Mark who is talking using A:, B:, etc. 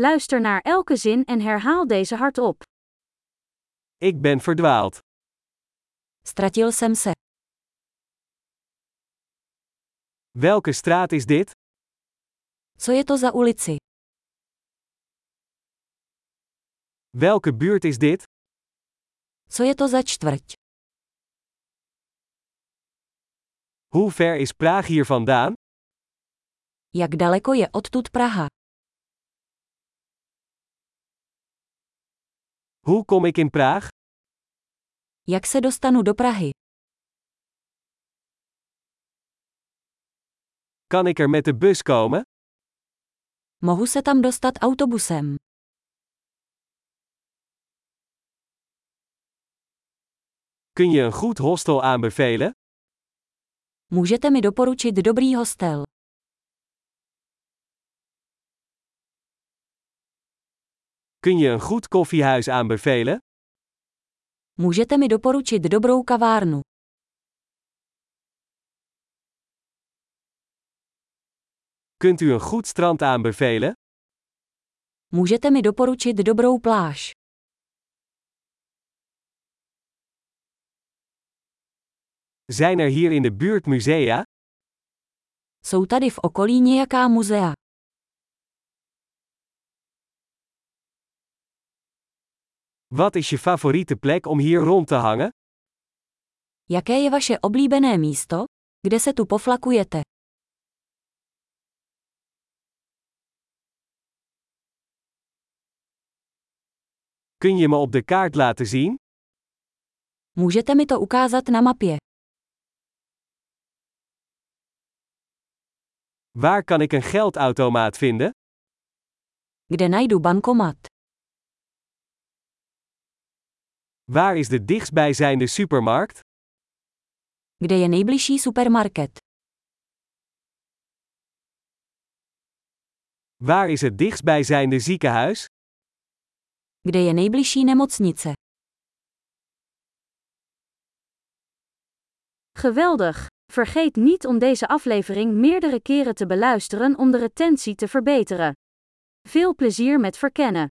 A: Luister naar elke zin en herhaal deze hardop.
B: Ik ben verdwaald.
C: Ztratil jsem se.
B: Welke straat is dit?
C: Co je to za ulici?
B: Welke buurt is dit?
C: Co je to za čtvrť?
B: Hoe ver is Praag hier vandaan?
C: Jak daleko je odtud Praha?
B: Hoe kom ik in Praag?
C: Jak se dostanu do Prahy?
B: Kan ik er met de bus komen?
C: Mohu se tam dostat autobusem.
B: Kun je een goed hostel aanbevelen?
C: Můžete mi doporučit dobrý hostel.
B: Kun je een goed koffiehuis aanbevelen?
C: Můžete mi doporučit dobrou kavárnu.
B: Kunt u een goed strand aanbevelen?
C: Můžete mi doporučit dobrou pláž.
B: Zijn er hier in de buurt musea?
C: Jsou tady v okolí nějaká muzea.
B: Wat is je favoriete plek om hier rond te hangen?
C: Jaké je vaše oblíbené místo? Kde se tu poflakujete?
B: Kun je me op de kaart laten zien?
C: Můžete mi to ukázat na mapě.
B: Waar kan ik een geldautomaat vinden?
C: Kde najdu bankomat?
B: Waar is de dichtstbijzijnde supermarkt?
C: Kde je nejbližší supermarket?
B: Waar is het dichtstbijzijnde ziekenhuis?
C: Kde je nejbližší nemocnice?
A: Geweldig! Vergeet niet om deze aflevering meerdere keren te beluisteren om de retentie te verbeteren. Veel plezier met verkennen.